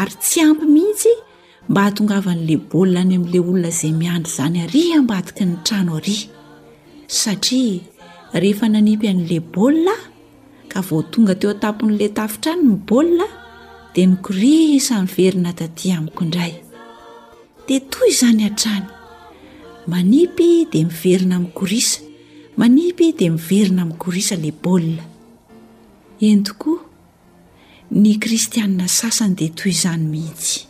ary tsy ampy mihitsy mba hahatongavan'ilay baolina any amin'ilay olona izay miandry izany ary ambadiky ny trano ary satria rehefa nanipy an'ilay baolina ka vao tonga teo an-tampon'ilay tafitrano ny baolina dia nikorisa miverina taty amiko indray dia toy izany hatrany manipy dia miverina amin'ny korisa manipy dia miverina amin'ny korisa ilay baolina eny tokoa Ny kristiana sasany dia toy izany mihitsy.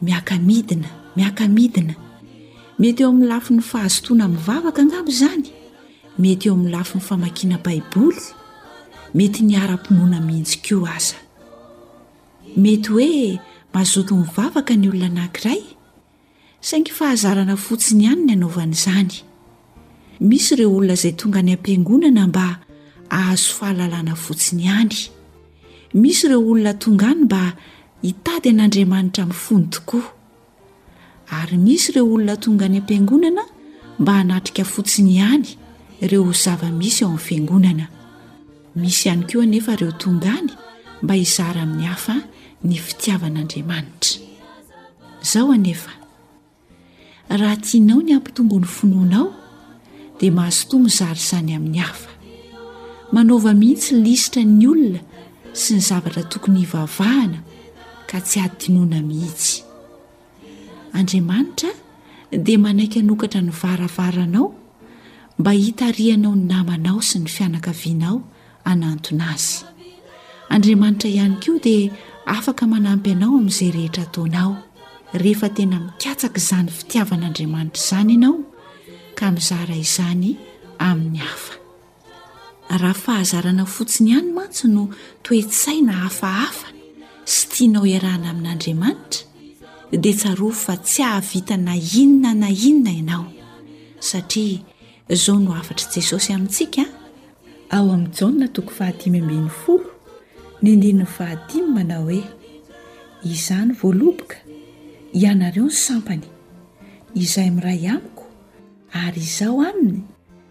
Miaka-midina, miaka-midina. Mety eo amin'ny lafiny fahazotoana mivavaka angamba izany, mety eo amin'ny lafiny famakiana Baiboly, mety ny ara-pinoana mihitsy koa aza. Mety hoe mazoto mivavaka ny olona anankiray, Saingy fahazarana fotsiny ihany ny anaovana izany. Misy ireo olona izay tonga any am-piangonana mba hahazo fahalalana fotsiny ihany. Misy ireo olona tonga any mba hitady an'Andriamanitra amin'ny fony tokoa. Ary misy ireo olona tonga any am-piangonana mba hanatrika fotsiny ihany ireo zava-misy ao amin'ny fiangonana. Misy ihany koa anefa ireo tonga any mba hizara amin'ny hafa ny fitiavan'Andriamanitra. Izao anefa, raha tianao ny hampitombo ny finoanao, dia mazotoa mizara izany amin'ny hafa. Manaova mihitsy lisitra ny olona sy ny zavatra tokony hivavahana ka tsy hadinoina mihitsy. Andriamanitra dia manaiky hanokatra ny varavaranao mba hitarihanao ny namanao sy ny fianakavianao hanantona azy. Andriamanitra ihany koa dia afaka manampy anao amin'izay rehetra ataonao rehefa tena mikatsaka izany fitiavan'Andriamanitra izany ianao ka mizara izany amin'ny hafa. Raha fahazarana fotsiny ihany mantsy no toe-tsaina hafahafa sy tianao iarahana amin'Andriamanitra, dia tsarovy fa tsy hahavita na inona na inona ianao, satria izao no hafatr'i Jesosy amintsika an! Ao amin'i Jaona toko fahadimy ambin'ny folo ny andininy fahadimy manao hoe, Izany voaloboka, ianareo ny sampany, izay miray amiko, ary izaho aminy,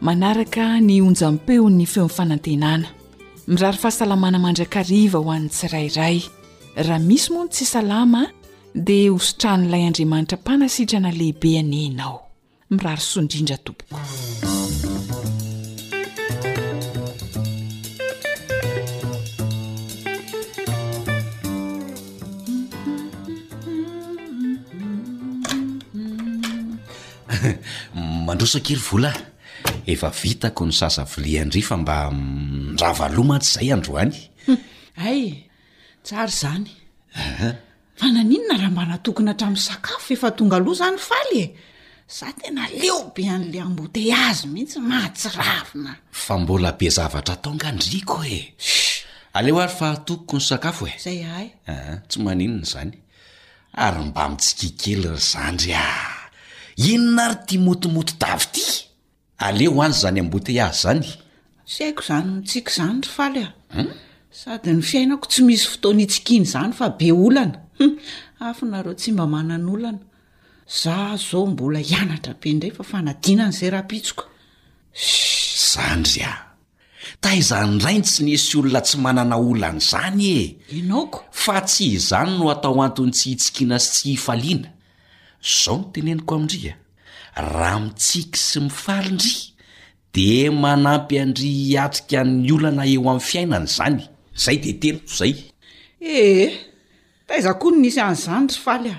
Manaraka ny onjam-peon'ny feon'ny fanantenana. Mirary fahasalamana mandrakariva ho an'ny tsirairay. Raha misy moa ny tsy salama dia hositranin'ilay Andriamanitra mpanasitrana lehibe anie ianao. Mirary soa indrindra tompoko. Mandroso akia ry vola a! Efa vitako ny sasa vilia ndry fa mba mirava loha mantsy izay androany. Hay! Tsara izany. Fa naninona raha mba natokona hatramin'ny sakafo efa tonga aloha izany faly e? Za tena leo be an'ilay embouteillages mihitsy, mahatsiravina. Fa mbola be zavatra atao nga ndry ko e! Aleo ary fa atokiko ny sakafo e! Izay ahay. Tsy maninona izany. Ary mba mitsikia kely ry zandry a! Inona ary ity motomoto tavy ity? Aleo any izany embouteillage izany. Tsy haiko izany mitsiky izany ry Faly a! Sady ny fiainako tsy misy fotoana hitsikiana izany fa be olana. Hum! Afo nareo tsy mba manan'olana. Za zao mbola hianatra be indray fa fanadinana izay rahampitsoka. Shh! Zandry a! Taiza indray ny tsy nisy olona tsy manana olana izany e! Henoako. Fa tsy izany no atao anton'ny tsy hitsikiana sy tsy hifaliana. Izao no teneniko amin-dry a! Raha mitsiky sy mifaly ndry dia manampy an-dry hiatrika ny olana eo amin'ny fiainana izany. Izay dia teniko izay. Ee, taiza koa no nisy an'izany ry faly a!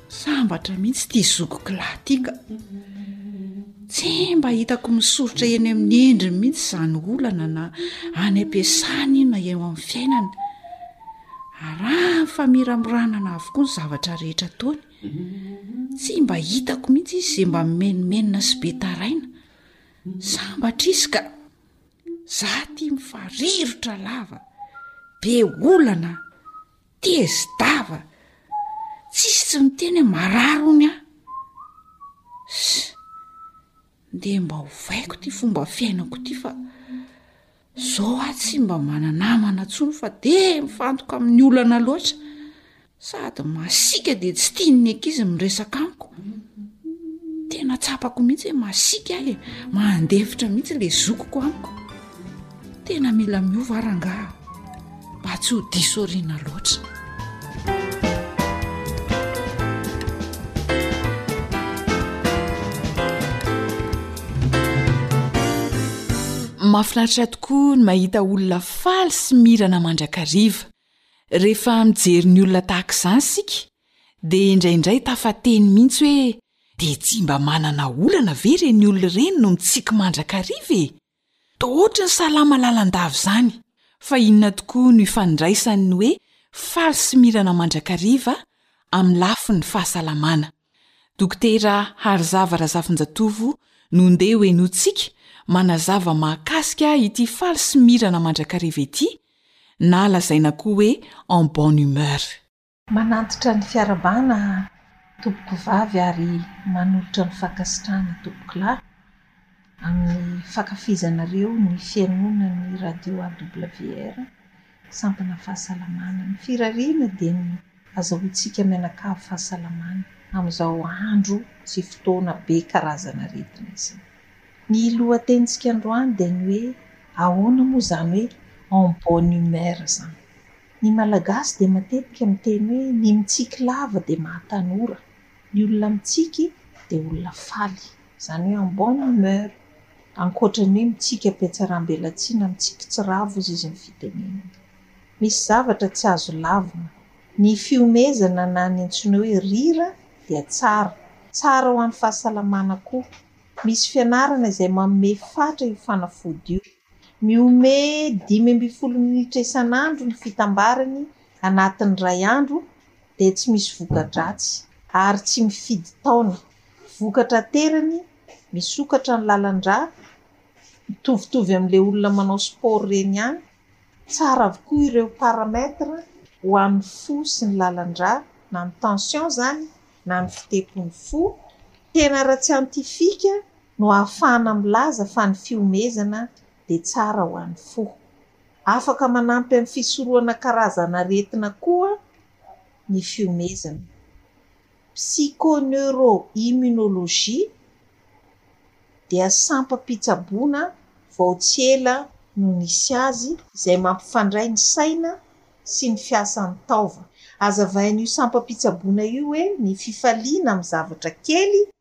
Sambatra mihitsy ity zokiko lahy ity ka! Tsy mba hitako misoritra eny amin'ny endriny mihitsy izany olana na any am-piasany io na eo amin'ny fiainany. Arahany famiramoranana avokoa ny zavatra rehetra ataony. Tsy mba hitako mihitsy izy izay mba mimenomenona sy be taraina. Sambatra izy ka! Izaho ity mifarirotra lava, be olana. Tezi-dava! Tsisy tsy miteny hoe marary hono aho. Sy! Ndeha mba ovaiko ity fomba fiainako ity fa zao aho tsy mba mana-namana intsony fa dia mifantoka amin'ny olana loatra. Sady masiaka dia tsy tian'ny ankizy miresaka amiko. Tena tsapako mihitsy hoe masiaka aho e! Mandefitra mihitsy ilay zokiko amiko. tena mila miova rangaha mba tsy ho disorina loatra mahafinaritra tokoa ny mahita olona faly sy mirana mandrakariva rehefa mijery ny olona tahaka izany sika dia indraindray tafateny mihitsy hoe dia tsy mba manana olana ve ireny olona ireny no mitsiky mandrakariva e Toa ohatry ny salama lalandava izany, fa inona tokoa no ifandraisan' ny hoe faly sy mirana mandrakariva amin'ny lafin' ny fahasalamana? Dokotera Harizava Razafinjatovo no ndeha ho henointsika manazava mahakasika ity faly sy mirana mandrakariva ity, na lazaina koa hoe en bonne humeur. Manantitra ny fiarabana tompoko vavy ary manolotra ny fankasitrahana tompoko lahy amin'ny fakafizanareo ny fihainonan'ny radio AWR sampana fahasalamana. Ny firariana dia ny azahoantsika mianakavy fahasalamana amin'izao andro sy fotoana be karazan'aretina izao. Ny lohatenintsika androany dia ny hoe ahoana moa izany hoe en bonne humeur izany. Ny Malagasy dia matetika miteny hoe ny mitsiky lava dia mahatanora. Ny olona mitsiky dia olona faly. Izany hoe en bonne humeur. Ankoatra ny hoe mitsiky am-pihatsaram-belatsihy na mitsiky tsy ravo hozy izy ny fitenenana. Misy zavatra tsy azo lavina. Ny fihomezana na ny antsoina hoe rira dia tsara. Tsara ho an'ny fahasalamana koa. Misy fianarana izay manome fatra io fanafody io. Mihomehy dimy ambin'ny folo minitra isan'andro ny fitambarany anatin'ny iray andro dia tsy misy voka-dratsy ary tsy mifidy taona. Vokatra aterany, misokatra ny lalan-drà, mitovitovy amin'ilay olona manao sport ireny ihany, tsara avokoa ireo paramètres ho an'ny fo sy ny lalan-drà, na ny tension izany na ny fitempon'ny fo, tena ara-tsiantifika. no ahafahana milaza fa ny fihomezana dia tsara ho an'ny fo. Afaka manampy amin'ny fisorohana karazan'aretina koa ny fihomezana. Psychoneuroimmunologie dia sampam-pitsaboana vao tsy ela no nisy azy izay mampifandray ny saina sy ny fiasan'ny taova. Hazavain'io sampam-pitsaboana io hoe ny fifaliana amin'ny zavatra kely,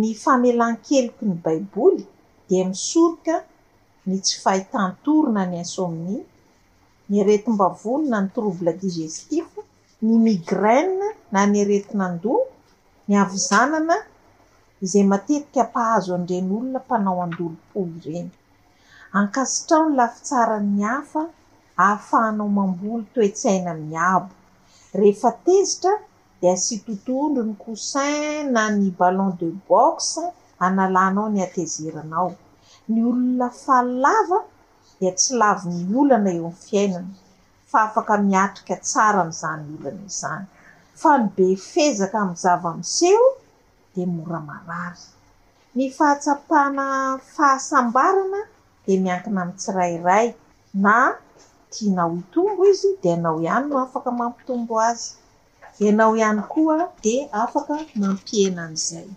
Ny famelan-keloky ny Baiboly dia misoroka ny tsy fahitan-tory na ny insomnie, ny aretim-bavony na ny trouble digestif, ny migraine na ny aretin'andoha, ny havizanana izay matetika mpahazo an'ireny olona mpanao andolom-po ireny. Ankasitraho ny lafy tsaran'ny hafa ahafahanao mamboly toe-tsaina miabo. Rehefa tezitra dia tsy totohondry ny coussin na ny ballon de boxe analanao ny hatezeranao. Ny olona faly lava dia tsy lavon'ny olana eo amin'ny fiainana fa afaka miatrika tsara an'izany olana izany. Fa ny be fezaka amin'ny zava-miseho dia mora marary. Ny fahatsapana fahasambarana dia miankina amin'ny tsirairay Na tianao hitombo izy dia ianao ihany no afaka mampitombo azy. Ianao ihany koa dia afaka mampihena an'izay.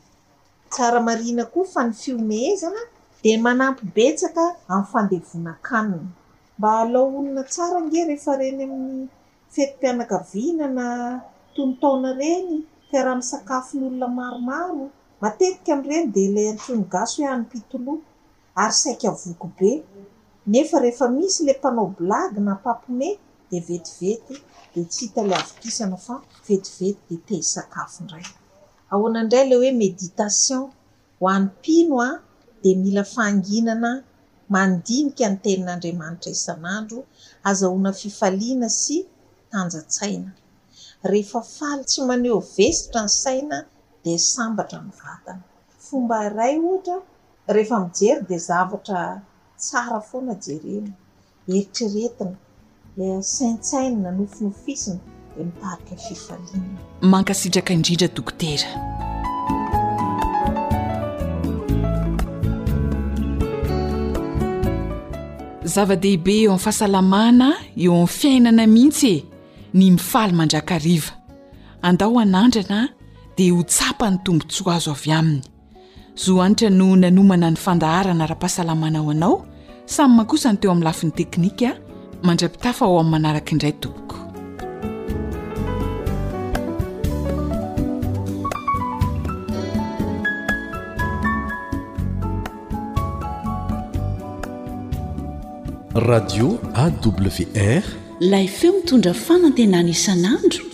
Tsara marihina koa fa ny fihomehezana dia manampy betsaka amin'ny fandevonan-kanina. Mba halao olona tsara ange rehefa reny amin'ny fetim-pianakaviana na tonon-taona reny, fiaraha-misakafon'olona maromaro. Matetika amin'ireny dia ilay antsoin'ny gasy hoe anim-pitoloha. ary saika voky be, nefa rehefa misy le mpanao blagy na mpampme de vetivety de tsy hita le havokisana fa vetivety de te hisakafo ndray. Ahoana ndray le hoe méditation? Ho an'ny mpino a de mila fahanginana mandinika ny tenin'Andriamanitra isan'andro azahoana fifaliana sy tanjantsaina. Rehefa faly tsy maneho vesitra ny saina de sambatra ny vatana. Fomba iray ohatra Rehefa mijery dia zavatra tsara foana jerena, eritreretina, saintsainina, nofinofisina dia mitarika fifaliana. Mankasitraka indrindra Dokotera. Zava-dehibe eo amin'ny fahasalamana, eo amin'ny fiainana mihitsy e! Ny mifaly mandrakariva. Andao hanandrana dia ho tsapa ny tombontsoa azo avy aminy. Zo hanitra no nanomana ny fandaharana ara-pahasalamana ho anao, samy mankosa ny teo amin'ny lafiny teknika, mandra-pitafa ho amin'ny manaraka indray tompoko. Radio AWR, ilay feo mitondra fanantenana isan'andro.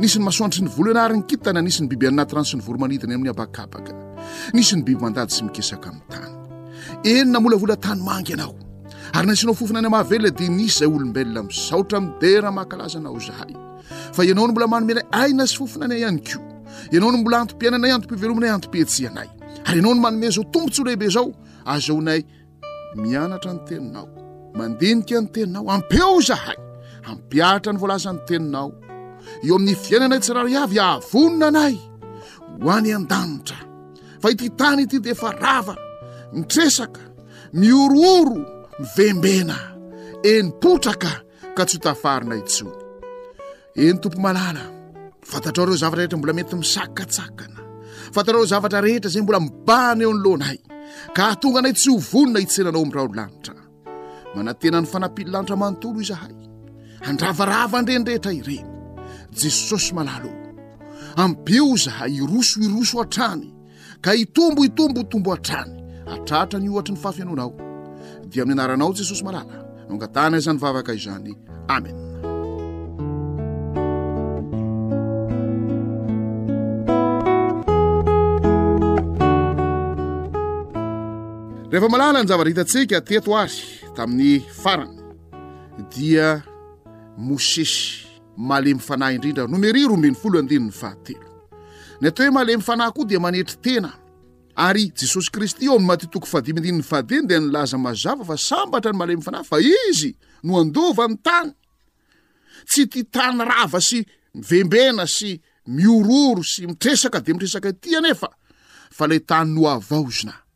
Nisy ny masoandro sy ny volana ary ny kintana, nisy ny biby any anaty rano sy ny voromanidina eny amin'ny habakabaka, nisy ny biby mandady sy mikesaka amin'ny tany. Eny namolavola tany manga ianao ary nasianao fofona ny mahavelona dia nisy izay olombelona misaotra midera mankalaza anao izahay fa ianao no mbola manome ilay aina sy fofona anay ihany koa. Ianao no mbola antom-piainanay, antom-pivelomanay, antom-pihetsehanay. Ary ianao no manome izao tombontsoa lehibe izao azahoanay Mianatra ny teninao. Mandinika ny teninao. Ampeo izahay. Hampiaritra ny voalazan'ny teninao. Eo amin'ny fiainanay tsirary avy ahavonona anay ho any an-danitra. Fa ity tany ity dia efa rava, mitresaka, mihorohoro, mivembena, eny potraka ka tsy ho tafarina intsony. Eny tompo malala, fantatrao ireo zavatra rehetra mbola mety misakatsakana, fantatrao ireo zavatra rehetra izay mbola mibahana eo anoloanay, ka hahatonga anay tsy ho vonona hitsenanao amin'ny raolanitra. Manantena ny fanampian'ny lanitra manontolo izahay, handravarava an'ireny rehetra ireny. Jesosy malala o, ampio izahay hiroso hiroso hatrany ka hitombo hitombo hitombo hatrany hatratra ny ohatry ny fahafenoanao dia amin'ny anaranao jesosy malala no angatahana izany vavaka izany amen rehefa malala ny zavatra hitantsika teto ary tamin'ny farany dia mosesy Malemy fanahy indrindra, Nomeria roa ambin'ny folo andininy fahatelo. Ny atao hoe malemy fanahy koa dia manetry tena, ary Jesosy Kristy ao amin'ny Matio toko fahadimy andininy fahadimy dia nilaza mazava fa sambatra ny malemy fanahy fa izy no handova ny tany. Tsy tia tany rava sy mivembena sy miororo sy mitresaka dia mitresaka ity anefa fa ilay tany nohavaozina.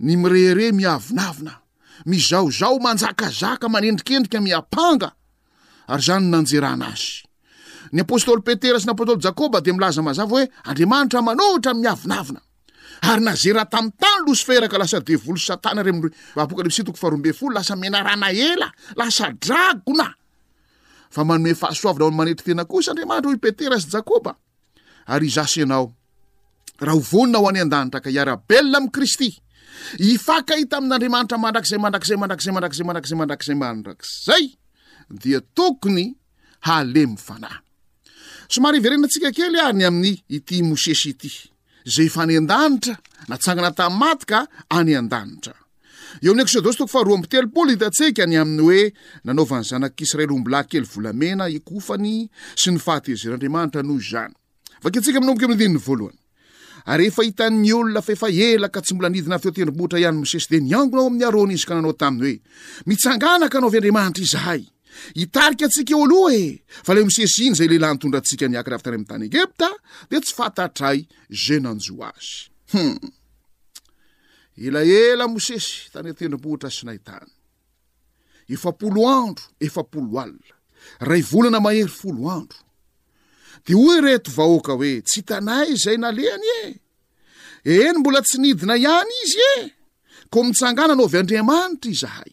Ny mirehareha miavonavona, mizahozaho, manjakazaka, manendrikendrika, miampanga, ary izany no nanjerana azy. Ny apostoly Petera sy ny apostoly Jakoba dia milaza mazava hoe Andriamanitra manohitra ny miavonavona. Ary nazera tamin'ny tany Losifera ka lasa devoly sy Satana iray amin'ireo. Apokalypsy toko faharoa ambin'ny folo, lasa menarana ela, lasa dragona. Fa manome fahasoavana ho an'ny manetry tena kosa Andriamanitra, hoy Petera sy Jakoba. Ary izaho sy ianao, raha ho vonona ho any an-danitra ka hiara-belona amin'i Kristy, hifankahita amin'Andriamanitra mandrakizay, mandrakizay, mandrakizay, mandrakizay, mandrakizay, mandrakizay, mandrakizay, dia tokony halemy fanahy. Somary hiverenantsika kely ary ny amin'ny ity Mosesy ity. izay efa any an-danitra, natsangana tamin'ny maty ka any an-danitra. Eo amin'ny Eksodosy toko faharoa amby telopolo, hitantsika ny amin'ny hoe nanaovan'ny zanak'Israely ombilahy kely volamena hikofany sy ny fahatezeran'Andriamanitra noho izany. Vakintsika manomboka amin'ny andininy voalohany. Ary efa hitan'ny olona fa efa ela ka tsy mbola nidina avy teo tendrombohitra ihany Mosesy dia niangona ao amin'ny Arona izy ka nanao taminy hoe, Mitsanganaka anao avy Andriamanitra izahay. Hitarika antsika eo aloha e! Fa ilay Mosesy iny, izay lehilahy nitondra antsika niakatra avy tany amin'ny tany Egypta, dia tsy fantatray izay nanjo azy. Hum! Elaela Mosesy tany an-tendrombohitra Sinay tany. Efapolo andro, efapolo alina. Ray volana mahery folo andro. Dia hoy ireto vahoaka hoe, tsy hitanay izay nalehany e! Eny, mbola tsy nidina ihany izy e! Koa mitsangana no avy Andriamanitra izahay.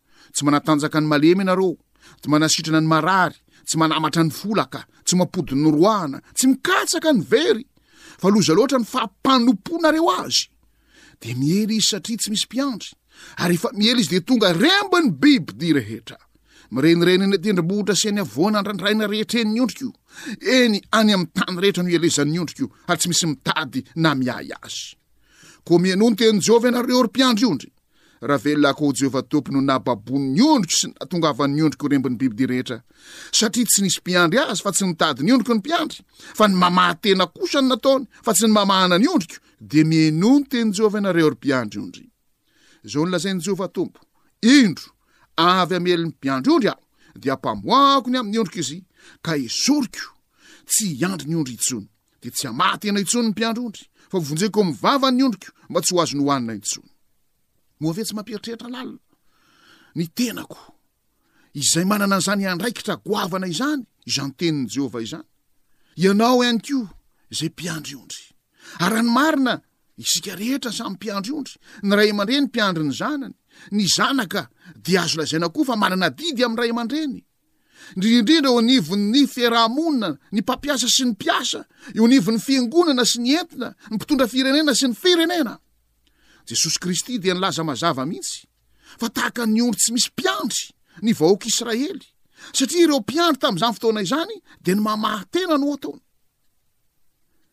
Tsy manatanjaka ny malemy ianareo, tsy manasitrana ny marary, tsy manamatra ny folaka, tsy mampody ny roahana, tsy mikatsaka ny very, fa loza loatra ny fahampanompoanareo azy. Dia miely izy satria tsy misy mpiandry, ary efa miely izy dia tonga remba ny biby dia rehetra. Mirenireny ny tendrombohitra sy any avoana andrandraina rehetra eny ny ondriko, eny any amin'ny tany rehetra no ielezan'ny ondriko, ary tsy misy mitady na miahy azy. Koa mihainoa ny tenin'i Jehovah ianareo, ry mpiandry ondry. Raha velona akoho Jehovah Tompo no nababoany ny ondriko sy nahatongavany ny ondriko ho rembin'ny bibidia rehetra, satria tsy nisy mpiandry azy fa tsy nitady ny ondriko ny mpiandry, fa ny mamaha tena kosa no nataony fa tsy ny mamahana ny ondriko, dia mihainoa ny tenin'i Jehovah ianareo ry mpiandry ondry. Izao no lazain'i Jehovah Tompo, Indro, avy hamely ny mpiandry ondry aho, dia hampamoahako ny amin'ny ondriko izy, ka hesoriko, tsy hiandry ny ondry intsony. dia tsy hamaha tena intsony ny mpiandry ondry, fa ho vonjeko amin'ny vava ny ondriko mba tsy ho azony hohanina intsony. Moa ve tsy mampieritreritra lalina ny tenako, izay manana an'izany andraikitra goavana izany, izany tenin'i Jehovah izany? Ianao ihany koa, izay mpiandry ondry. Ary raha ny marina, isika rehetra samy mpiandry ondry, ny ray aman-dreny mpiandry ny zanany, ny zanaka dia azo lazaina koa fa manana adidy amin'ny ray aman-dreny. indrindra indrindra eo anivon'ny fiarahamonina, ny mpampiasa sy ny mpiasa, eo anivon'ny fiangonana sy ny entina, ny mpitondra firenena sy ny firenena. Jesosy Kristy dia nilaza mazava mihitsy fa tahaka ny ondry tsy misy mpiandry ny vahoaka Israely, satria ireo mpiandry tamin'izany fotoana izany dia ny mamaha tena no ataony.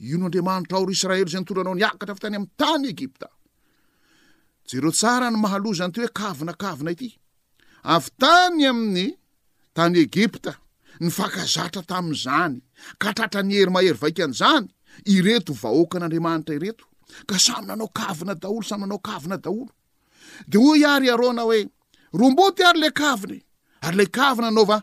Io no Andriamanitra ao ry Israely izay nitondra anao niakatra avy tany amin'ny tany Egypta. Jereo tsara ny maha loza an'ity hoe kavina kavina ity. Avy tany amin'ny tany Egypta, nifankazatra tamin'izany, ka tratra ny hery mahery vaikan'izany, ireto vahoakan'Andriamanitra ireto, ka samy nanao kavina daholo, samy nanao kavina daholo. Dia hoy ary Arona hoe, romboty ary le kavina, ary le kavina anaova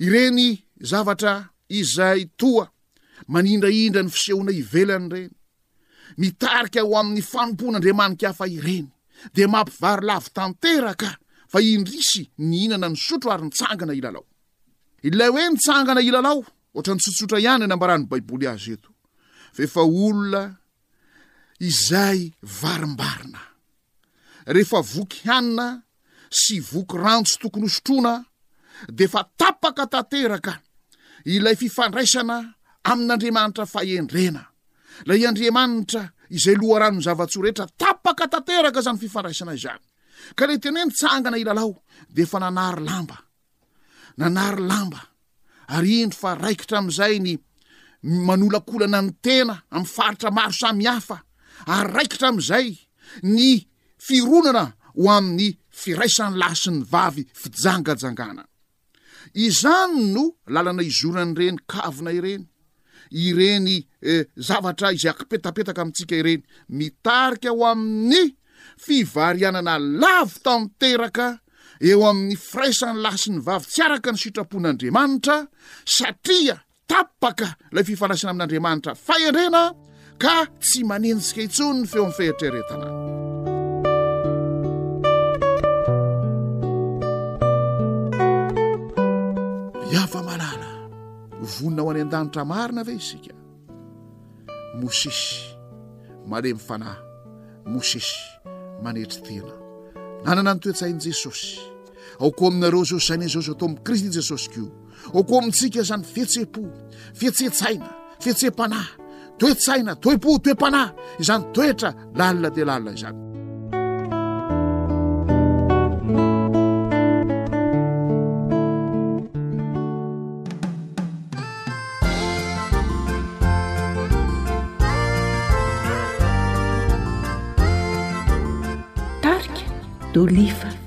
Ireny zavatra izay toa manindrahindra ny fisehoana ivelany ireny, mitarika ho amin'ny fanompoan'andriamanika hafa ireny, dia mampivarilavo tanteraka fa indrisy nihinana ny sotro ary nitsangana hilalao. Ilay hoe nitsangana hilalao, ohatran'ny tsotsotra ihany ny ambaran'ny Baiboly azy eto, fa efa olona izay varimbarina. rehefa voky hanina sy voky rano tsy tokony hosotroana dia efa tapaka tanteraka ilay fifandraisana amin'Andriamanitra fahendrena. Ilay Andriamanitra izay loharanon'ny zava-tsoa rehetra, tapaka tanteraka izany fifandraisana izany. Ka ilay teny hoe nitsangana hilalao dia efa nanary lamba. nanary lamba ary indro fa raikitra amin'izay ny manolakolana ny tena amin'ny faritra maro samy hafa ary raikitra amin'izay ny fironana ho amin'ny firaisan'ny lahy sy ny vavy fijangajangana izany no lalana izoran'ireny kavina ireny ireny zavatra izay akipetapetaka amintsika ireny, mitarika ho amin'ny fivarianana lavo tanteraka eo amin'ny firaisan'ny lahy sy ny vavy tsy araka ny sitrapon'Andriamanitra, satria tapaka ilay fifandraisana amin'Andriamanitra fahendrena, ka tsy manenjika intsony ny feon'ny fieritreretana. vonina ho any an-danitra marina ve isika mosesy malemy fanahy mosesy manetry tena nanana ny toetsain'i jesosy aoko aminareo zao saina izao zao to amin'i kristy jesosy ko ao koa amintsika izany fihetse-po fihetse-tsaina fihetse-panahy toe-tsaina toe-po toe-panahy izany toetra lalina dia lalina izany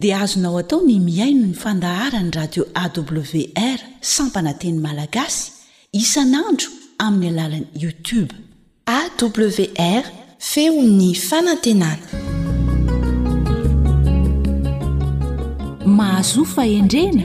dia azonao atao ny mihaino ny fandaharan'ny radio AWR sampana teny malagasy isan'andro amin'ny alalan'ny YouTube. AWR, feon'ny fanantenana. Mahazoa fahendrena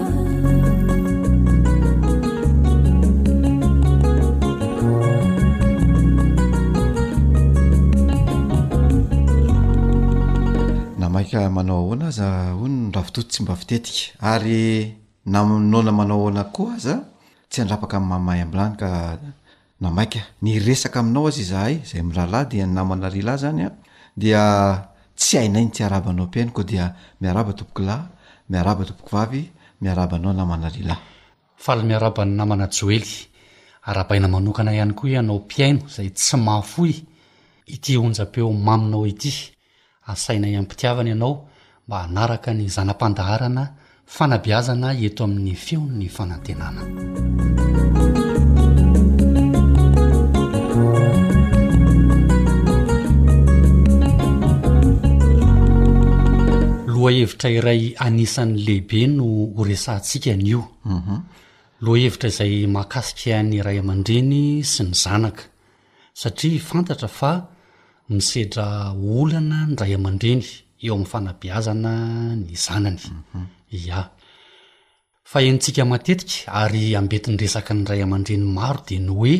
ka manao ahoana aza hono ny ravitoto tsy mba fitetika ary namonoana manao ahoana koa aza tsy andrapaka ny mamahay ambilany ka Na maika miresaka aminao aza izahay, izay mirahalahy dia ny namana ry lahy izany an, dia tsy hainay ny tsy harabanao mpiheno koa dia miarahaba tompoko lahy, miarahaba tompoko vavy, miarahaba anao namana ry lahy. Faly miarahaba ny namana Joely. Arahabaina manokana ihany koa ianao mpihaino izay tsy mahafoy ity onjam-peo maminao ity. Asainay am-pitiavana ianao mba hanaraka ny zana-pandaharana fanabeazana eto amin'ny Feon'ny Fanantenana. Lohahevitra iray anisan'ny lehibe no horesahantsika anio. Lohahevitra izay mahakasika ny ray aman-dreny sy ny zanaka. satria fantatra fa misedra olana ny ray aman-dreny eo amin'ny fanabeazana ny zanany. Ia. Fa henontsika matetika ary ambetin'ny resaka ny ray aman-dreny maro dia ny hoe,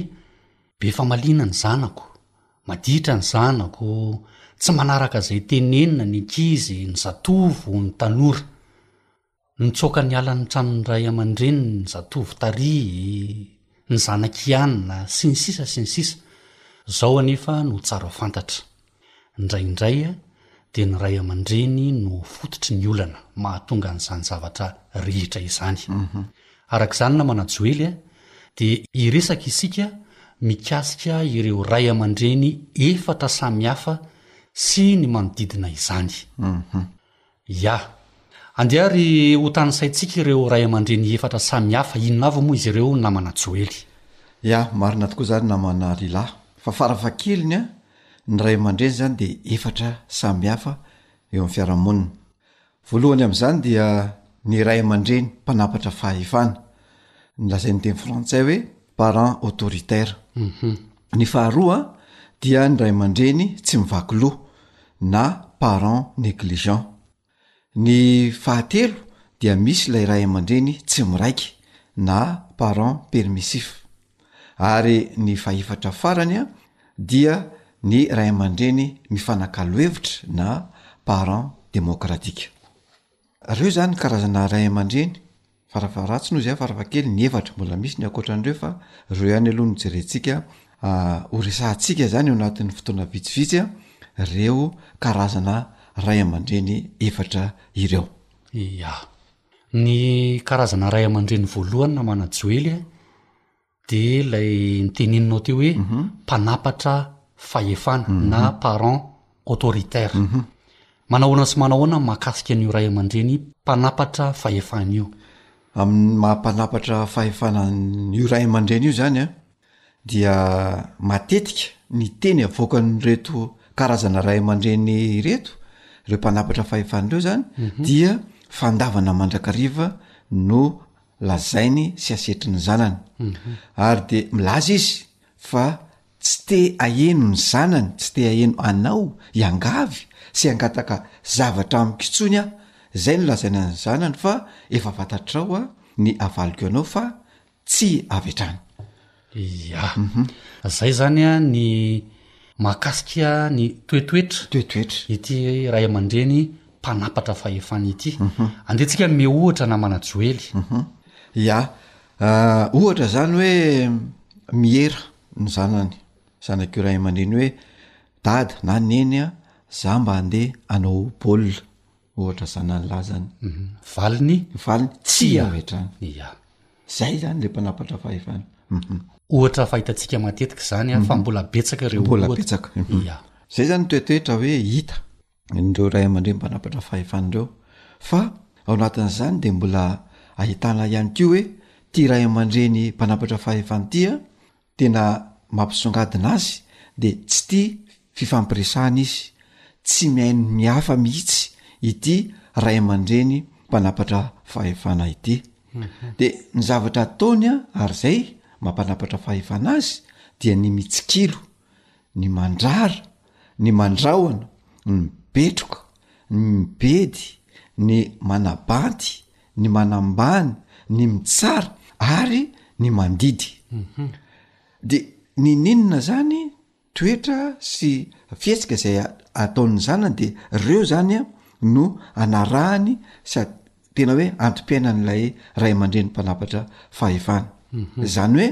be famaliana ny zanako, maditra ny zanako, tsy manaraka izay tenenina ny ankizy, ny zatovo, ny tanora. Nitsoaka niala ny tranon'ny ray aman-dreniny ny zatovo tarihy, ny zanak'i Anna, sy ny sisa sy ny sisa Izao anefa no tsara fantatra, indraindray dia ny ray aman-dreny no fototry ny olana mahatonga an'izany zavatra rehetra izany. Araka izany namana Joely dia hiresaka isika mikasika ireo ray aman-dreny efatra samy hafa sy ny manodidina izany. Ya. Andeha ary hotanisaintsika ireo ray aman-dreny efatra samy hafa, inona avy moa izy ireo namana Joely? Ya, marina tokoa izany namana Lila. Fa farafahakeliny ny ray aman-dreny izany dia efatra samy hafa eo amin'ny fiarahamonina. Voalohany amin'izany dia ny ray aman-dreny mpanampatra fahefana, ny lazain'ny teny frantsay hoe parents autoritaires. Ny faharoa dia ny ray aman-dreny tsy mivaky loha na parents négligents. Ny fahatelo dia misy ilay ray aman-dreny tsy miraika na parents permissifs. Ary ny fahefatra farany dia ny ray aman-dreny mifanakalo hevitra na parents démocratiques. Reo zany karazana ray aman-dreny. Varavaratsy no izy ah varavakely ny efatra mbola misy ny ankoatran'ireo fa reo ihany aloha no jerentsika ho resahantsika zany eo anatin'ny fotoana vitsivitsy a reo karazana ray aman-dreny efatra ireo. Ia, ny karazana ray aman-dreny voalohany na manajoely a. de lay niteneninao teo hoe mpanapatra fahefana na parent autoritaire manahoana sy manahoana ny mahakasika an'io ray aman-dreny mpanapatra fahefana io? Amin'ny maha mpanapatra fahefana an'io ray aman-dreny io zany an, dia matetika ny teny avoakan'ireto karazana ray aman-dreny ireto, ireo mpanapatra fahefana ireo zany dia fandavana mandrakariva no lazainy sy asetry ny zanany ary de milaza izy fa tsy te aheno ny zanany tsy te aheno anao iangavy sy angataka zavatra amiko intsony aho zay no lazainy any zanany fa efa fantatrao a ny avaliko anao fa tsy avy hatrany Ia. Zay zany ny mahakasika ny toetoetra toetoetra ity ray aman-dreny mpanampatra fahefana ity. Andeha tsika hanome ohatra namana Joely. Ia. Ohatra zany hoe miera ny zanany, zanak'io ray aman-dreny hoe dada na neny a, za mba andeha hanao baolina. ohatra zana ny lazany mhm. valiny valiny tsy avy hatrany ya zay zany le mpanapatra fahefana mhm. ohatra fahitantsika matetika zany a fa mhm. mbola betsaka reo mbola betsaka ya zay zany toetoetra hoe hita nreo ray aman-dre mpanapatra fahefana reo fa ao anatin'zany de mbola ahitana ihany ko hoe ty ray aman-dreny mpanapatra fahefana tya Tena mampisongadina azy de tsy tia fifampiresahana izy, tsy mihaino ny hafa mihitsy ity ray aman-dreny mpanapatra fahefana ity. De ny zavatra ataony ary izay mampanapatra fahefana azy dia ny mitsikilo, ny mandrara, ny mandrahona, ny mibetroka, ny mibedy, ny manabanty, ny manambany, ny mitsara ary ny mandidy. De nininona zany toetra sy fihetsika zay ataon'ny zanany de reo zany a no anarahany sady tena hoe antom-piainan'ilay ray aman-dreny mpanapatra fahefana. Zany hoe.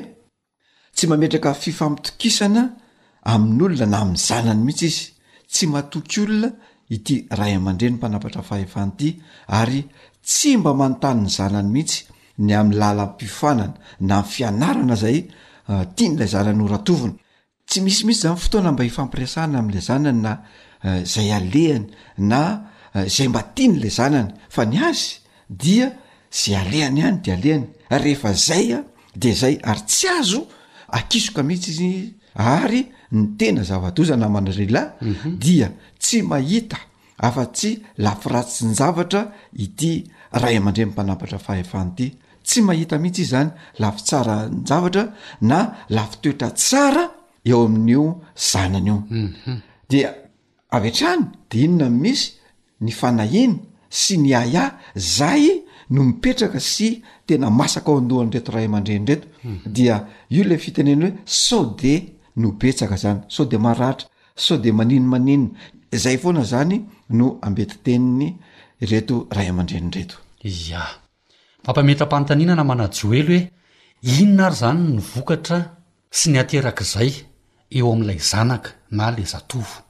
Tsy mametraka fifampitokisana amin'olona na amin'ny zanany mihitsy izy. Tsy matoky olona ity ray aman-dreny mpanapatra fahefana ity ary tsy mba manontany ny zanany mihitsy ny amin'ny lalam-piofanana na fianarana izay tian'ilay zanany horatovina. Tsy misy mihitsy izany fotoana mba hifampiresahana amin'ilay zanany na izay alehany na izay mba tian'ilay zanany fa ny azy dia ze alehany any de alehany rehefa zay a de zay ary tsy azo akisoka mihitsy izy ary ny tena zava-doza namana ry lahy mhm. dia tsy mahita afa-tsy lafiratsin-javatra ity ray aman-dreny mpanapatra fahefany ity tsy mahita mihitsy izy zany lafi tsara njavatra na lafi toetra tsara eo amin'io zanany io mhm. dia avy hatrany de inona no misy? ny fanahiana sy ny ahiahy zay no mipetraka sy tena masaka ao an-dohan'ireto ray aman-dreny reto dia io le fitenena hoe sao de no betsaka zany sao de maratra sao de manino manino zay foana zany no ambeti-teniny reto ray aman-dreny reto. Ia, Mampametra-panontaniana namana Joely hoe inona ary izany ny vokatra sy ny aterak'izay eo amin'ilay zanaka na ilay zatovo.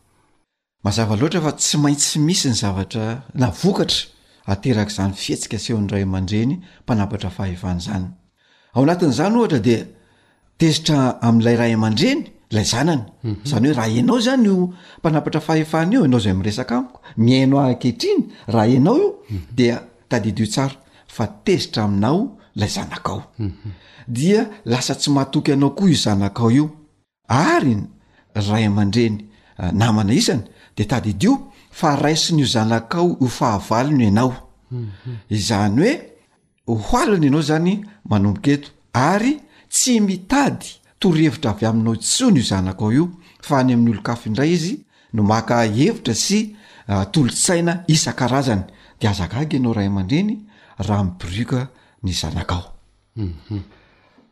Mazava loatra fa tsy maintsy misy ny zavatra na vokatra aterak'izany fihetsika asehon'ny ray aman-dreny mpanapatra fahefana izany. Ao anatin'izany ohatra dia tezitra amin'ilay ray aman-dreny ilay zanany mhm. izany hoe raha ianao zany io mpanapatra fahefana io ianao zay miresaka amiko mihaino ah ankehitriny raha ianao io mhm. dia tadidio tsara fa tezitra aminao ilay zanakao mhm. dia lasa tsy matoky anao koa io zanakao io Ary ny ray aman-dreny namana isany dia tadidio fa raisin'io zanakao io fahavalony ianao. Izany hoe ho alina ianao izany manomboka eto ary tsy mitady torohevitra avy aminao intsony io zanakao io fa any amin'ny olon-kafa indray izy no maka hevitra sy tolo-tsaina isan-karazany. Dia aza gaga ianao ray aman-dreny raha mibirioka ny zanakao.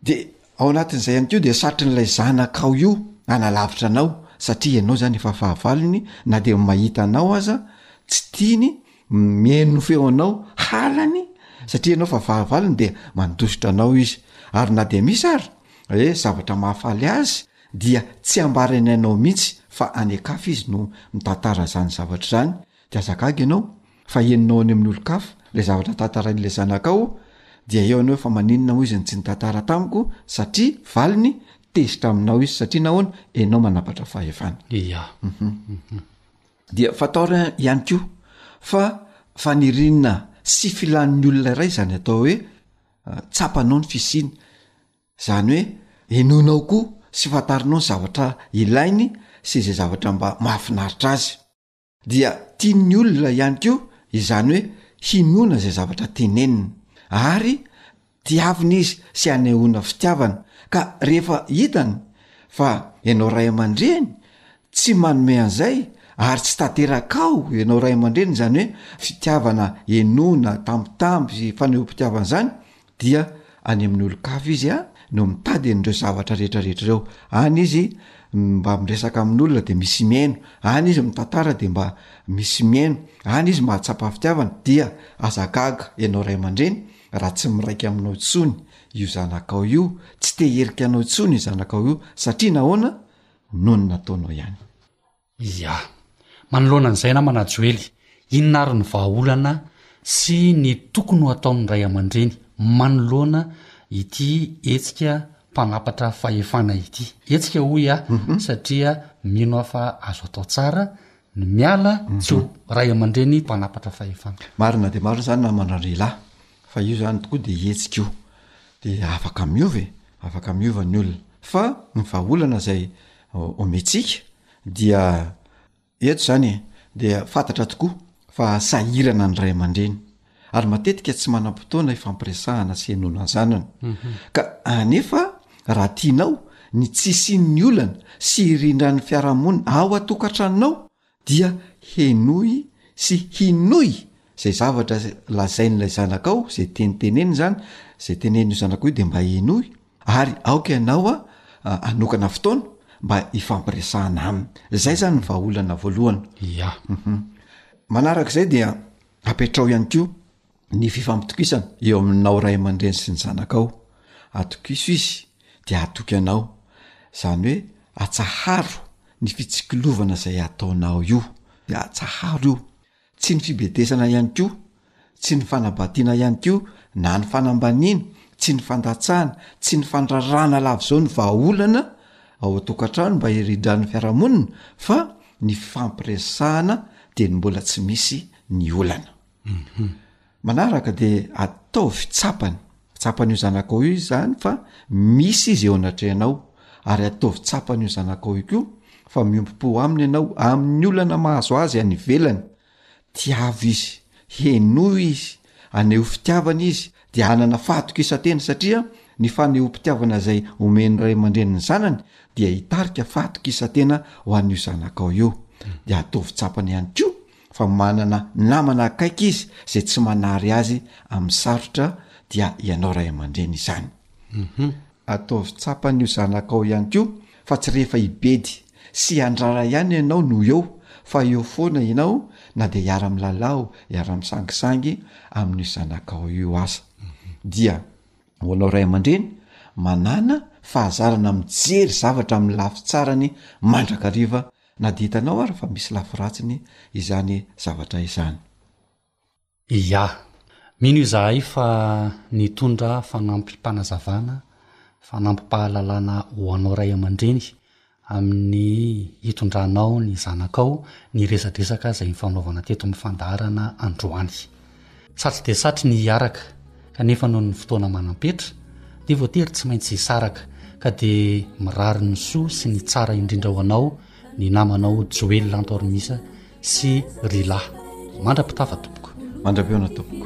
De ao anatin'izay ihany koa dia satrin'ilay zanakao io hanalavitra anao satria ianao zany efa fahavalony na de mahita anao aza tsy tiany mihaino feo anao halany satria ianao fa fahavalony de mandositra anao izy ary na de misy ary hoe zavatra mahafaly azy dia tsy ambarany anao mihitsy fa any an-kafa izy no mitantara zany zavatra zany de aza gaga ianao fa henonao any amin'ny olon-kafa ilay zavatra tantarain'ilay zanakao dia eo anao fa maninona hoy izy no tsy nitantara tamiko satria valiny tezitra aminao izy satria nahoana enao manapatra fahefana ia mhm. dia fataora ihany koa fa fanirina sy filan'ny olona iray zany atao hoe ah, tsapanao ny fisiny zany hoe enonao koa sy fantarinao ny zavatra ilainy sy izay zavatra mba mahafinaritra azy dia tian'ny olona ihany koa izany hoe hinoana izay zavatra teneniny ary tiavina izy sy anehoana fitiavana ka rehefa hitany fa ianao ray aman-dreny tsy manome an'izay ary tsy tanterakao ianao ray aman-dreny izany hoe fitiavana henoana tambitamby sy fanehoam-pitiavana izany dia any amin'ny olon-kafa izy a no mitady an'ireo zavatra rehetrarehetra ireo any izy mba miresaka amin'olona de misy mihaino any izy mitantara de mba misy mihaino any izy mahatsapa fitiavana dia aza gaga ianao ray aman-dreny raha tsy miraika aminao intsony io zanakao io tsy te-herika anao intsony io zanakao io satria nahoana noho ny nataonao ihany Ia. Manoloana an'izay namana Joely, inona ary ny vahaolana sy ny tokony ho ataon'ny ray aman-dreny manoloana ity hetsika mpanampatra fahefana ity? Hetsika hoy aho satria mino aho fa azo atao tsara ny miala tsy ho ray aman-dreny mpanampatra fahefana. Marina dia marina izany namana lehilahy fa io izany tokoa dia hetsika io dia afaka miova e, afaka miova ny olona fa ny vahaolana izay omentsika dia eto zany e dia fantatra tokoa fa sahirana ny ray aman-dreny ary matetika tsy manam-potoana ifampiresahana sy henoana zanany mhm. ka anefa raha tianao ny tsisin'ny olana sy irindran'ny fiarahamonina ao atokantranonao dia henoy sy hinoy izay zavatra lazain'ilay zanakao, izay teny teneniny izany, izay tenenin'io zanakao io dia mba henoy ary aoka ianao a hanokana fotoana mba hifampiresahana aminy, izay izany ny vahaolana voalohany. Ia. Manaraka izay dia apetraho ihany koa ny fifampitokisana eo aminao ray aman-dreny sy ny zanakao, atokiso izy dia hatoky anao, zany hoe atsaharo ny fitsikilovana zay ataonao io, atsaharo io, tsy ny fibedesana ihany koa, tsy ny fanabadiana ihany koa na ny fanambaniana, tsy ny fandatsahana, tsy ny fandrarana lava zao ny vahaolana ao an-tokantrano mba hiridran'ny fiarahamonina fa ny fifampiresahana dia ny mbola tsy misy ny olana. manaraka de ataovy tsapany tsapany io zanakao io izany fa misy izy eo anatrehanao ary ataovy tsapany io zanakao io koa fa miompom-po aminy ianao amin'ny olana mahazo azy any velany tiavo izy henoa izy aneho fitiavana izy de anana fatoka isan-tena satria ny fanehoam-pitiavana izay omeny ray aman-dreny ny zanany dia hitarika fatoka isan-tena ho an'io zanakao io de ataovy tsapany ihany ko fa manana namana akaiky izy izay tsy manary azy amin'ny sarotra dia ianao ray aman-dreny izany. Ataovy tsapan'io zanakao ihany koa fa tsy rehefa hibedy sy handrara ihany ianao no eo fa eo foana ianao na dia hiara-milalao, hiara-misangisangy amin'io zanakao io aza. Dia ho anao ray aman-dreny manana fahazarana mijery zavatra amin'ny lafy tsarany mandrakariva Na dia hitanao ary fa misy lafy ratsiny izany zavatra izany. Ia. Mino izahay fa nitondra fanampim-panazavana, fanampim-pahalalana ho anao ray aman-dreny amin'ny hitondranao ny zanakao ny resadresaka izay nifanaovana teto amin'ny fandaharana androany. Satry dia satry ny hiaraka, kanefa noho ny fotoana manam-petra, dia voatery tsy maintsy hisaraka, ka dia mirary ny soa sy ny tsara indrindra ho anao ny namanao Joel Antoarimisa sy Rila. Mandra-pitafa tompoko. Mandra-peona tompoko.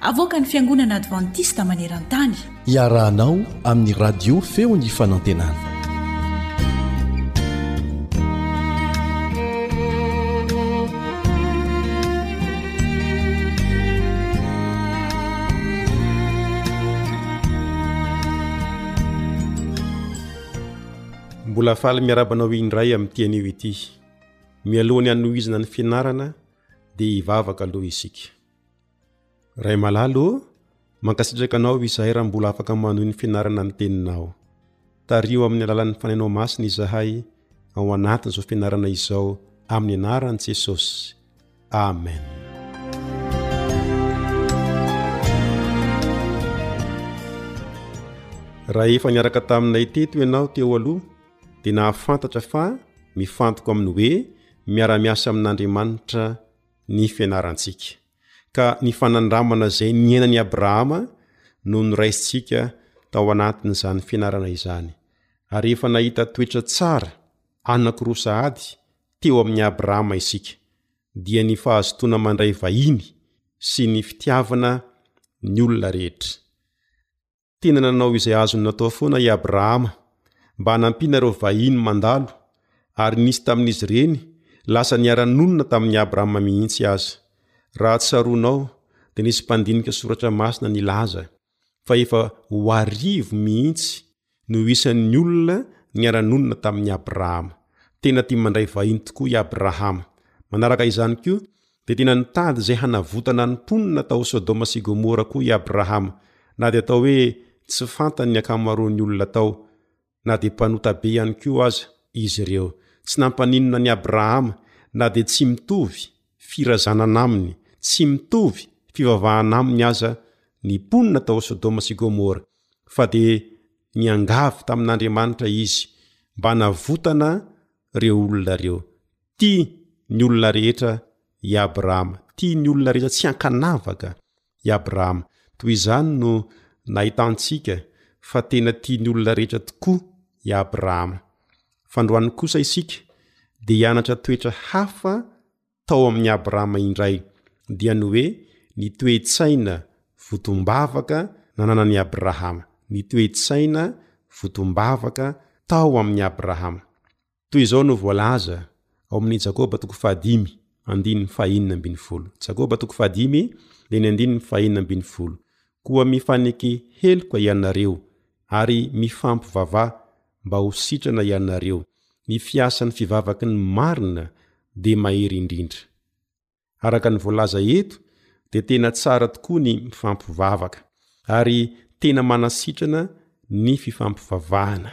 Avoakan'ny Fiangonana Advantista maneran-tany. Iarahanao amin'ny Radio Feon'ny Fanantenana. Mbola faly miarabanao indray amin'ny tianio ity. Mialohan'ny hanohizana ny fianarana dia hivavaka aloha isika. Ray malala ô, mankasitraka anao izahay raha mbola afaka manohy ny fianarana ny teninao. Tariho amin'ny alalan'ny fanainao masina izahay ao anatin'izao fianarana izao amin'ny anaran'i Jesosy. Amen. Raha efa niaraka taminay teto ianao teo aloha dia nahafantatra fa mifantoka amin'ny hoe miara-miasa amin'Andriamanitra ny fianarantsika, ka ny fanandramana izay niainan'i Abrahama no noraisintsika tao anatin'izany fianarana izany. Ary efa nahita toetra tsara anankiroa sahady teo amin'i Abrahama isika, dia ny fahazotoana mandray vahiny sy ny fitiavana ny olona rehetra. Tena nanao izay azony natao foana i Abrahama mba hanampiana ireo vahiny mandalo, ary nisy tamin'izy ireny lasa niara-nonina tamin'i Abrahama mihitsy aza. Raha tsaroanao, dia nisy mpandinika soratra masina nilaza fa efa ho arivo mihitsy no isan'ny olona niara-nonina tamin'i Abrahama. Tena tia mandray vahiny tokoa i Abrahama. Manaraka izany koa, dia tena nitady izay hanavotana ny mponina tao Sodoma sy Gomora koa i Abrahama, na dia atao hoe tsy fantany ny ankamaroan'ny olona tao, na dia mpanota be ihany koa aza, izy ireo. Tsy nampaninona an'i Abrahama, na dia tsy mitovy firazanana aminy, tsy mitovy fivavahana aminy aza ny mponina tao Sodoma sy Gomora, fa dia niangavy tamin'Andriamanitra izy mba hanavotana ireo olona ireo. Tia ny olona rehetra i Abrahama. Tia ny olona rehetra tsy ankanavaka i Abrahama. Toy izany no nahitantsika fa tena tia ny olona rehetra tokoa i Abrahama. Fa androany kosa isika dia hianatra toetra hafa tao amin'i Abrahama indray, dia ny hoe ny toe-tsaina votom-bavaka nananan'i Abrahama. Ny toe-tsaina votom-bavaka tao amin'i Abrahama. Toy izao no voalaza ao amin'ny Jakoba toko fahadimy andininy fahenina ambin'ny folo. Jakoba toko fahadimy dia ny andininy fahenina ambin'ny folo. Koa mifaneke heloka ianareo ary mifampivavaha mba ho sitrana ianareo. Ny fiasan'ny fivavaky ny marina dia mahery indrindra. Araka ny voalaza eto dia tena tsara tokoa ny mifampivavaka ary tena manasitrana ny fifampivavahana.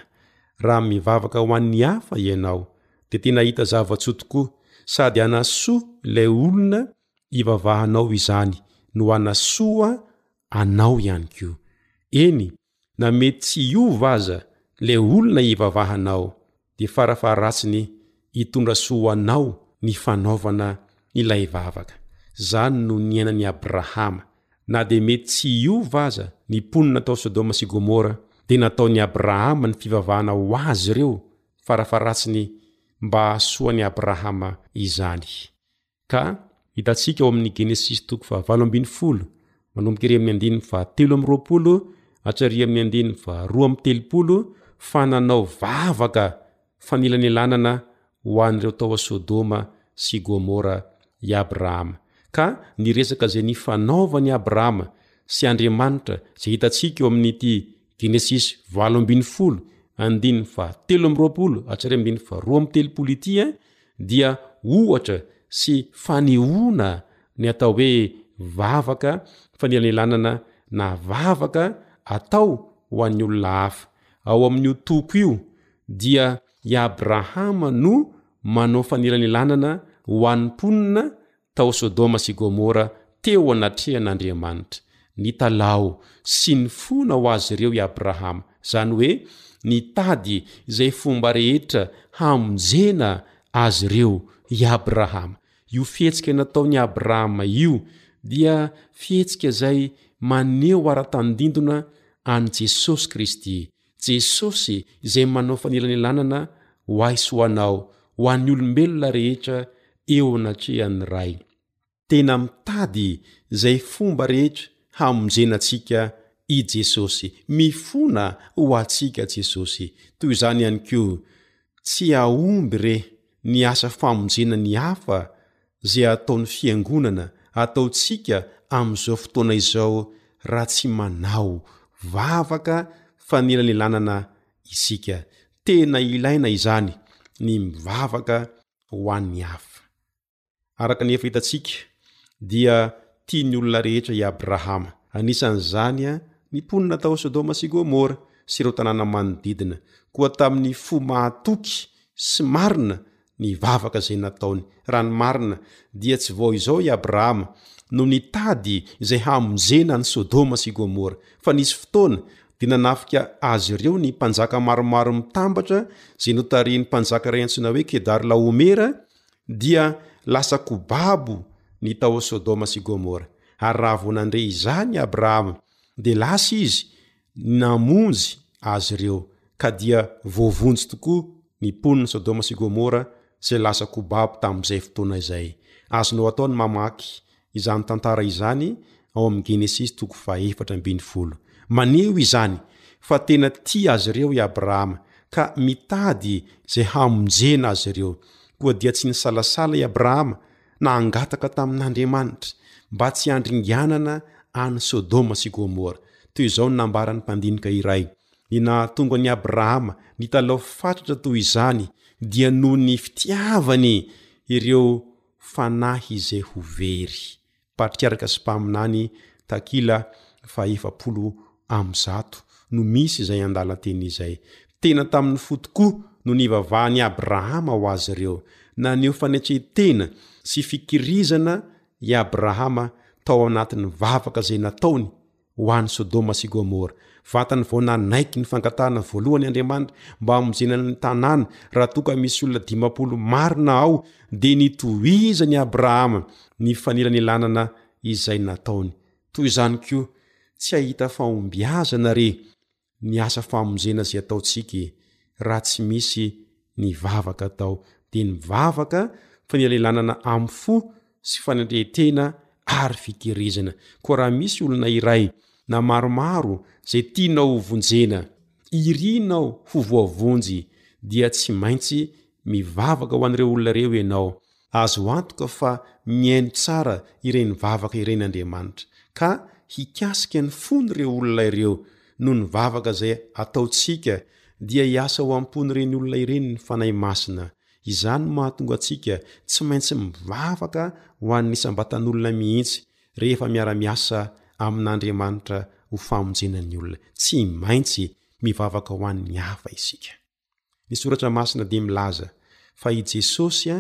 Raha mivavaka ho an'ny hafa ianao dia tena hahita zava-tsoa tokoa sady hanasoa ilay olona ivavahanao izany no hanasoa anao ihany koa. Eny, Na mety tsy hiova aza le olona ivavahanao de farafaharatsiny hitondra soa ho anao ny fanaovana ilay vavaka. Zany no niainan'i Abrahama. Na de mety tsy hiova aza ny mponina tao Sodoma sy Gomora de nataon'i Abrahama ny fivavahana ho azy ireo, farafaharatsiny mba hahasoa an'i Abrahama izany. Ka hitantsika ao amin'ny Genesisy toko fahavalo ambin'ny folo manomboka ery amin'ny andininy fahatelo amin'ny roapolo hatrary amin'ny andininy faharoa amin'ny telopolo fa nanao vavaka fanelanelanana ho an'ireo tao a Sodoma sy Gomora i Abrahama. Ka niresaka izay nifanaovany Abrahama sy Andriamanitra izay hitantsika eo amin'ity Genesisy valo ambin'ny folo andininy fahatelo amby roapolo hatramin'ny andininy faharoa amby telopolo ity dia ohatra sy fanehoana ny atao hoe vavaka fanelanelanana na vavaka atao ho an'ny olona hafa. Ao amin'io toko io dia i Abrahama no manao fanelanelanana ho an'ny mponina tao Sodoma sy Gomora teo anatrehan' Andriamanitra. Nitalaho sy nifona ho azy ireo i Abrahama, izany hoe nitady izay fomba rehetra hamonjena azy ireo i Abrahama. Io fihetsika nataon' i Abrahama io dia fihetsika izay maneho ara-tandindona an' i Jesosy Kristy. Jesosy izay manao fanelanelanana ho ahy sy ho anao, ho an'ny olombelona rehetra eo anatrehan'ny Ray. Tena mitady izay fomba rehetra hamonjena antsika i Jesosy. Mifona ho antsika Jesosy. Toy izany ihany koa, tsy hahomby re ny asa famonjena ny hafa izay ataon'ny fiangonana ataontsika amin'izao fotoana izao raha tsy manao vavaka fanelanelanana isika. Tena ilaina izany ny mivavaka ho an'ny hafa. Araka ny efa hitantsika dia tia ny olona rehetra i Abrahama, anisan'izany ny mponina tao Sodoma sy Gomora sy ireo tanàna manodidina, koa tamin'ny fo mahatoky sy marina ny vavaka izay nataony. Raha ny marina, dia tsy vao izao i Abrahama no nitady izay hamonjena an'i Sodoma sy Gomora, fa nisy fotoana dia nanafika azy ireo ny mpanjaka maromaro mitambatra izay notarihin'ny mpanjaka iray antsoina hoe Kedarlaomera, dia lasa kobabo ny tao Sodoma sy Gomora. Ary raha vao nandre izany i Abrahama, dia lasa izy namonjy azy ireo, ka dia voavonjy tokoa ny mponin'i Sodoma sy Gomora izay lasa kobabo tamin'izay fotoana izay. Azonao atao ny mamaky izany tantara izany ao amin'ny Genesisy toko fahefatra ambin'ny folo. Maneho izany fa tena tia azy ireo i Abrahama, ka mitady izay hamonjena azy ireo. Koa dia tsy nisalasala i Abrahama na hangataka tamin'Andriamanitra mba tsy handringanana an'i Sodoma sy Gomora. Toy izao no nambaran'ny mpandinika iray, Ny nahatonga an'i Abrahama nitalaho fatratra toy izany dia noho ny fitiavany ireo fanahy izay ho very. Patriarka sy mpaminany takila fahaefapolo amby zato no misy izay andalan-teny izay. Tena tamin'ny fo tokoa no nivavahan'i Abrahama ho azy ireo. Naneho fanetren-tena sy fikirizana i Abrahama tao anatin'ny vavaka izay nataony ho an'i Sodoma sy Gomora. Vatany vao nanaiky ny fangatahana voalohany Andriamanitra mba hamonjena ny tanàna, Raha toa ka misy olona dimampolo marina ao, dia nitohizan'i Abrahama ny fanelanelanana izay nataony. Toy izany koa, tsy hahita fahombiazana re ny asa famonjena izay ataontsika e, raha tsy misy ny vavaka atao, dia ny vavaka fa ny alelanana amin'ny fo sy fanendrentena ary fiterezana. Koa raha misy olona iray na maromaro izay tianao ho vonjena, irinao ho voavonjy, dia tsy maintsy mivavaka ho an'ireo olona ireo ianao, Azo antoka fa mihaino tsara ireny vavaka ireny Andriamanitra, ka hikasika ny fon'ireo olona ireo, noho ny vavaka izay ataontsika, dia hiasa ao am-pon'ireny olona ireny ny Fanahy Masina. Izany no mahatonga antsika tsy maintsy mivavaka ho an'ny isam-batan'olona mihitsy, rehefa miara-miasa amin'Andriamanitra ho famonjena ny olona. Tsy maintsy mivavaka ho an'ny hafa isika. Ny soratra masina dia milaza fa i Jesosy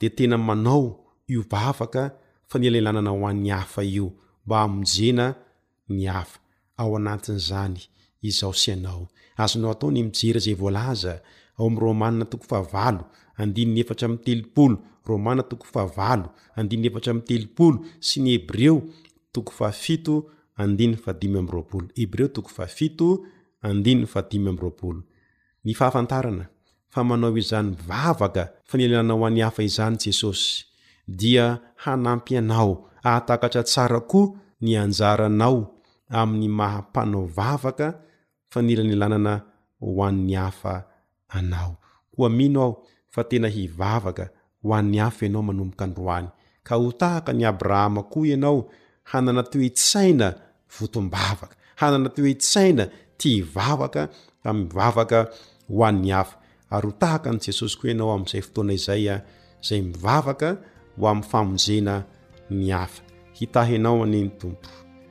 dia tena manao io vavaka fanelanelanana ho an'ny hafa io mba hamonjena ny hafa. Ao anatin'izany izaho sy ianao. Azonao atao ny mijery izay voalaza ao amin'ny Romana toko fahavalo andininy efatra amby telopolo, Romana toko fahavalo andininy efatra amby telopolo sy ny Hebreo toko fahafito andininy fahadimy amby roapolo. Hebreo toko fahafito andininy fahadimy amby roapolo. Ny fahafantarana fa manao izany vavaka fanilana ho an'ny hafa izany Jesosy dia hanampy anao hahatakatra tsara koa ny anjaranao amin'ny maha mpanao vavaka fanilanilanana ho an'ny hafa anao. Koa mino aho fa tena hivavaka ho an'ny hafa ianao manomboka androany, ka ho tahaka an'i Abrahama koa ianao, hanana toe-tsaina votom-bavaka, hanana toe-tsaina tia hivavaka ka mivavaka ho an'ny hafa. Ary ho tahaka an'i Jesosy koa ianao amin'izay fotoana izay, izay mivavaka ho amin'ny famonjena ny hafa. Hitahy anao anie ny Tompo.